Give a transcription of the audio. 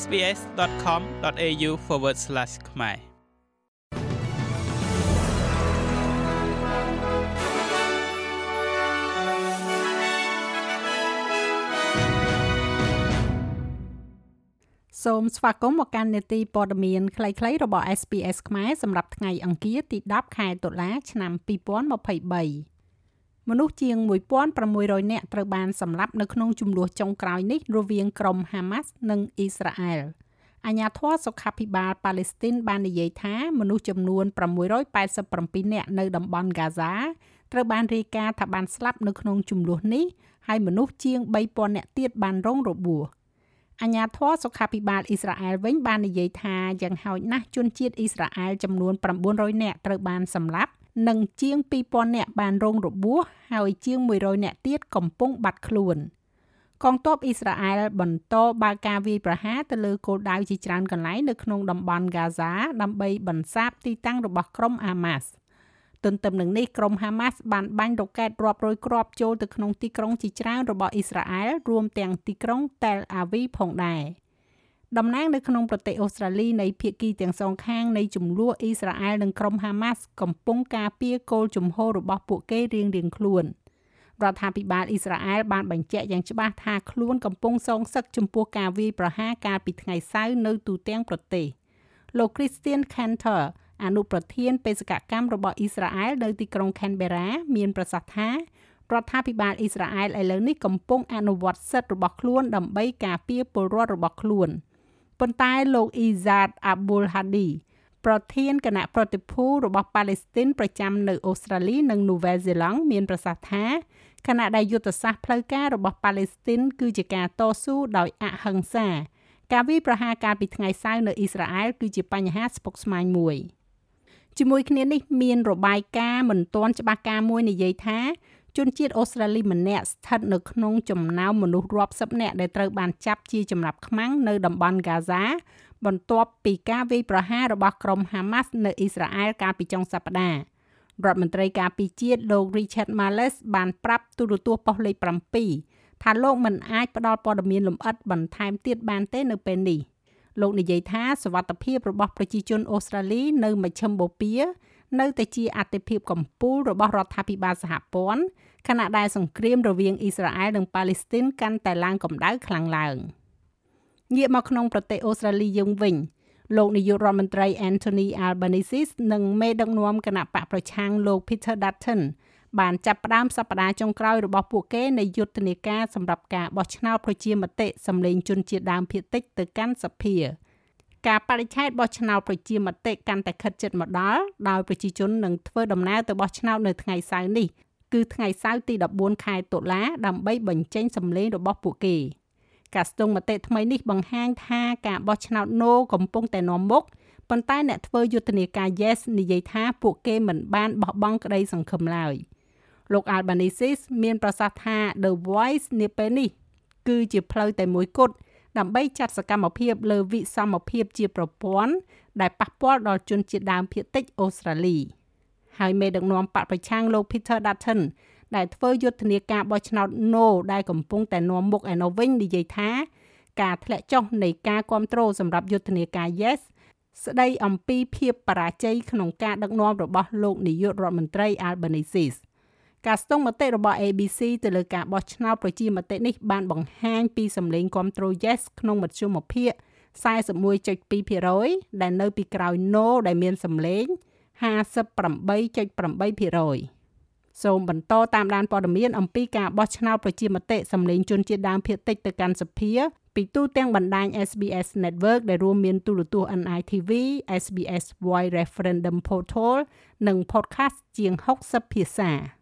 sbs.com.au/ ខ្មែរសូមស្វាគមន៍មកកាន់នេតិព័ត៌មានខ្លីៗរបស់ SPS ខ្មែរសម្រាប់ថ្ងៃអង្គារទី10ខែតុលា ឆ្នាំ2023 មនុស្សជាង1600នាក់ត្រូវបានសម្លាប់នៅក្នុងជំនួសចុងក្រោយនេះរវាងក្រុមហាម៉ាស់និងអ៊ីស្រាអែលអាញាធរសុខាភិបាលប៉ាឡេស្ទីនបាននិយាយថាមនុស្សចំនួន687នាក់នៅតំបន់ហ្គាហ្សាត្រូវបានរាយការណ៍ថាបានស្លាប់នៅក្នុងជំនួសនេះហើយមនុស្សជាង3000នាក់ទៀតបានរងរបួស។អាញាធរសុខាភិបាលអ៊ីស្រាអែលវិញបាននិយាយថាយ៉ាងហោចណាស់ជនជាតិអ៊ីស្រាអែលចំនួន900នាក់ត្រូវបានសម្លាប់ និងជាង2000នាក់បានរងរបួសហើយជាង100នាក់ទៀតកំពុងបាត់ខ្លួនកងទ័ពអ៊ីស្រាអែលបន្តបើកការវាយប្រហារទៅលើគោលដៅជាច្រើនកន្លែងនៅក្នុងតំបន់ហ្គាហ្សា ដើម្បីបន្សាបទីតាំងរបស់ក្រុមអាម៉ាស់ទន្ទឹមនឹងនេះក្រុមហាម៉ាស់បានបាញ់រ៉ុកែតរាប់រយគ្រាប់ចូលទៅក្នុងទីក្រុងជាច្រើនរបស់អ៊ីស្រាអែលរួមទាំងទីក្រុងតែលអាវីផងដែរ តំណាងនៅក្នុងប្រទេសអូស្ត្រាលីនៃភាគីទាំងសងខាងនៃចំនួនអ៊ីស្រាអែលនិងក្រុមហាម៉ាស់កំពុងការពារគោលជំហររបស់ពួកគេរៀងៗខ្លួនរដ្ឋាភិបាលអ៊ីស្រាអែលបានបញ្ជាក់យ៉ាងច្បាស់ថាខ្លួនកំពុងសងសឹកចំពោះការវាយប្រហារកាលពីថ្ងៃសៅរ៍នៅទូទាំងប្រទេសលោក Christian Cantor អនុប្រធានបេសកកម្មរបស់អ៊ីស្រាអែលនៅទីក្រុង Canberra មានប្រសាសន៍ថារដ្ឋាភិបាលអ៊ីស្រាអែលឥឡូវនេះកំពុងអនុវត្តសិទ្ធិរបស់ខ្លួនដើម្បីការពារពលរដ្ឋរបស់ខ្លួន ប៉ុន្តែលោក Izzat Abul Hadi ប្រធានគណៈប្រតិភូរបស់ប៉ាឡេស្ទីនប្រចាំនៅអូស្ត្រាលីនិងនូវែលសេឡង់មានប្រសាសន៍ថាខណៈដែលយុទ្ធសាស្ត្រផ្លូវការរបស់ប៉ាឡេស្ទីនគឺជាការតស៊ូដោយអហិង្សា ការវាយប្រហារកាលពីថ្ងៃសៅរ៍នៅអ៊ីស្រាអែលគឺជាបញ្ហាស្ពុគស្មាញមួយ។ជាមួយគ្នានេះមានរបាយការណ៍មិនទាន់ច្បាស់ការមួយនិយាយថា ជនជាតិអូស្ត្រាលីម្នាក់ស្ថិតនៅក្នុងចំណោមមនុស្សរាប់សិបនាក់ដែលត្រូវបានចាប់ជាចំណាប់ខ្មាំងនៅតំបន់ហ្គាហ្សា បន្ទាប់ពីការវាយប្រហាររបស់ក្រុមហាម៉ាស់នៅអ៊ីស្រាអែលកាលពីចុងសប្តាហ៍រដ្ឋមន្ត្រីការពារជាតិលោក Richard Marles បានប្រាប់ទូរទស្សន៍ប៉ុស្តិ៍លេខ7ថាលោកមិនអាចផ្ដល់ព័ត៌មានលម្អិតបន្ថែមទៀតបានទេនៅពេលនេះលោកនិយាយថាសវត្ថភាពរបស់ប្រជាជនអូស្ត្រាលីនៅមជ្ឈិមបូព៌ា នៅតែជាអតិភិបកំពូលរបស់រដ្ឋាភិបាលសហព័ន្ធខណៈដែលសង្គ្រាមរវាងអ៊ីស្រាអែលនិងប៉ាឡេស្ទីនកាន់តែឡើងកម្ដៅខ្លាំងឡើងងាកមកក្នុងប្រទេសអូស្ត្រាលីយើងវិញលោកនាយករដ្ឋមន្ត្រី Anthony Albanese និងមេដឹកនាំគណៈបកប្រឆាំងលោក Peter Dutton បានចាប់ផ្ដើមសប្តាហ៍ចុងក្រោយរបស់ពួកគេនៃយុទ្ធនាការសម្រាប់ការបោះឆ្នោតប្រជាមតិសម្លេងជនជាតិដើមភាគតិចទៅកាន់សភា ការបរិច្ឆេទបោះឆ្នោតប្រជាមតិកាន់តែខិតជិតមកដល់ដោយប្រជាជននឹងធ្វើដំណើរទៅបោះឆ្នោតនៅថ្ងៃសៅរ៍នេះគឺថ្ងៃសៅរ៍ទី14ខែតុលាដើម្បីបញ្ចេញសម្លេងរបស់ពួកគេការស្ទង់មតិថ្មីនេះបង្ហាញថាការបោះឆ្នោត No កំពុងតែនាំមុខប៉ុន្តែអ្នកធ្វើយុទ្ធនាការ Yes និយាយថាពួកគេមិនបានបោះបង់ក្តីសង្ឃឹមឡើយ។លោក Albanese មានប្រសាសន៍ថា The Voice នាពេលនេះ គឺជាផ្លូវតែមួយគត់ ដើម្បីចាត់សកម្មភាពលើវិសមភាពជាប្រព័ន្ធដែលប៉ះពាល់ដល់ជនជាតិដើមភាគតិចអូស្ត្រាលីហើយមេដឹកនាំបកប្រឆាំងលោក Peter Dutton ដែលធ្វើយុទ្ធនាការបោះឆ្នោត No ដែលកំពុងតែនាំមុខឯនោះវិញនិយាយថា ការធ្លាក់ចុះនៃការគ្រប់គ្រងសម្រាប់យុទ្ធនាការ Yes ស្ដីអំពីភាពបរាជ័យក្នុងការដឹកនាំរបស់លោកនាយករដ្ឋមន្ត្រី Albanese ការស្ទង់មតិរបស់ ABC ទៅលើការបោះឆ្នោតប្រជាមតិនេះបានបង្ហាញពីសម្លេងគ្រប់គ្រង Yes ក្នុងមធ្យមភាគ41.2%ដែលនៅពីក្រោយ No ដែលមានសម្លេង58.8%សូមបន្តតាមដានព័ត៌មានអំពីការបោះឆ្នោតប្រជាមតិសម្លេងជនជាតិដើមភាគតិចទៅកាន់សភាពីទូទាំងបណ្ដាញ SBS Network ដែលរួមមានទូរទស្សន៍ NITV, SBS Voice Referendum Portal និង podcast ជាង60ភាសា។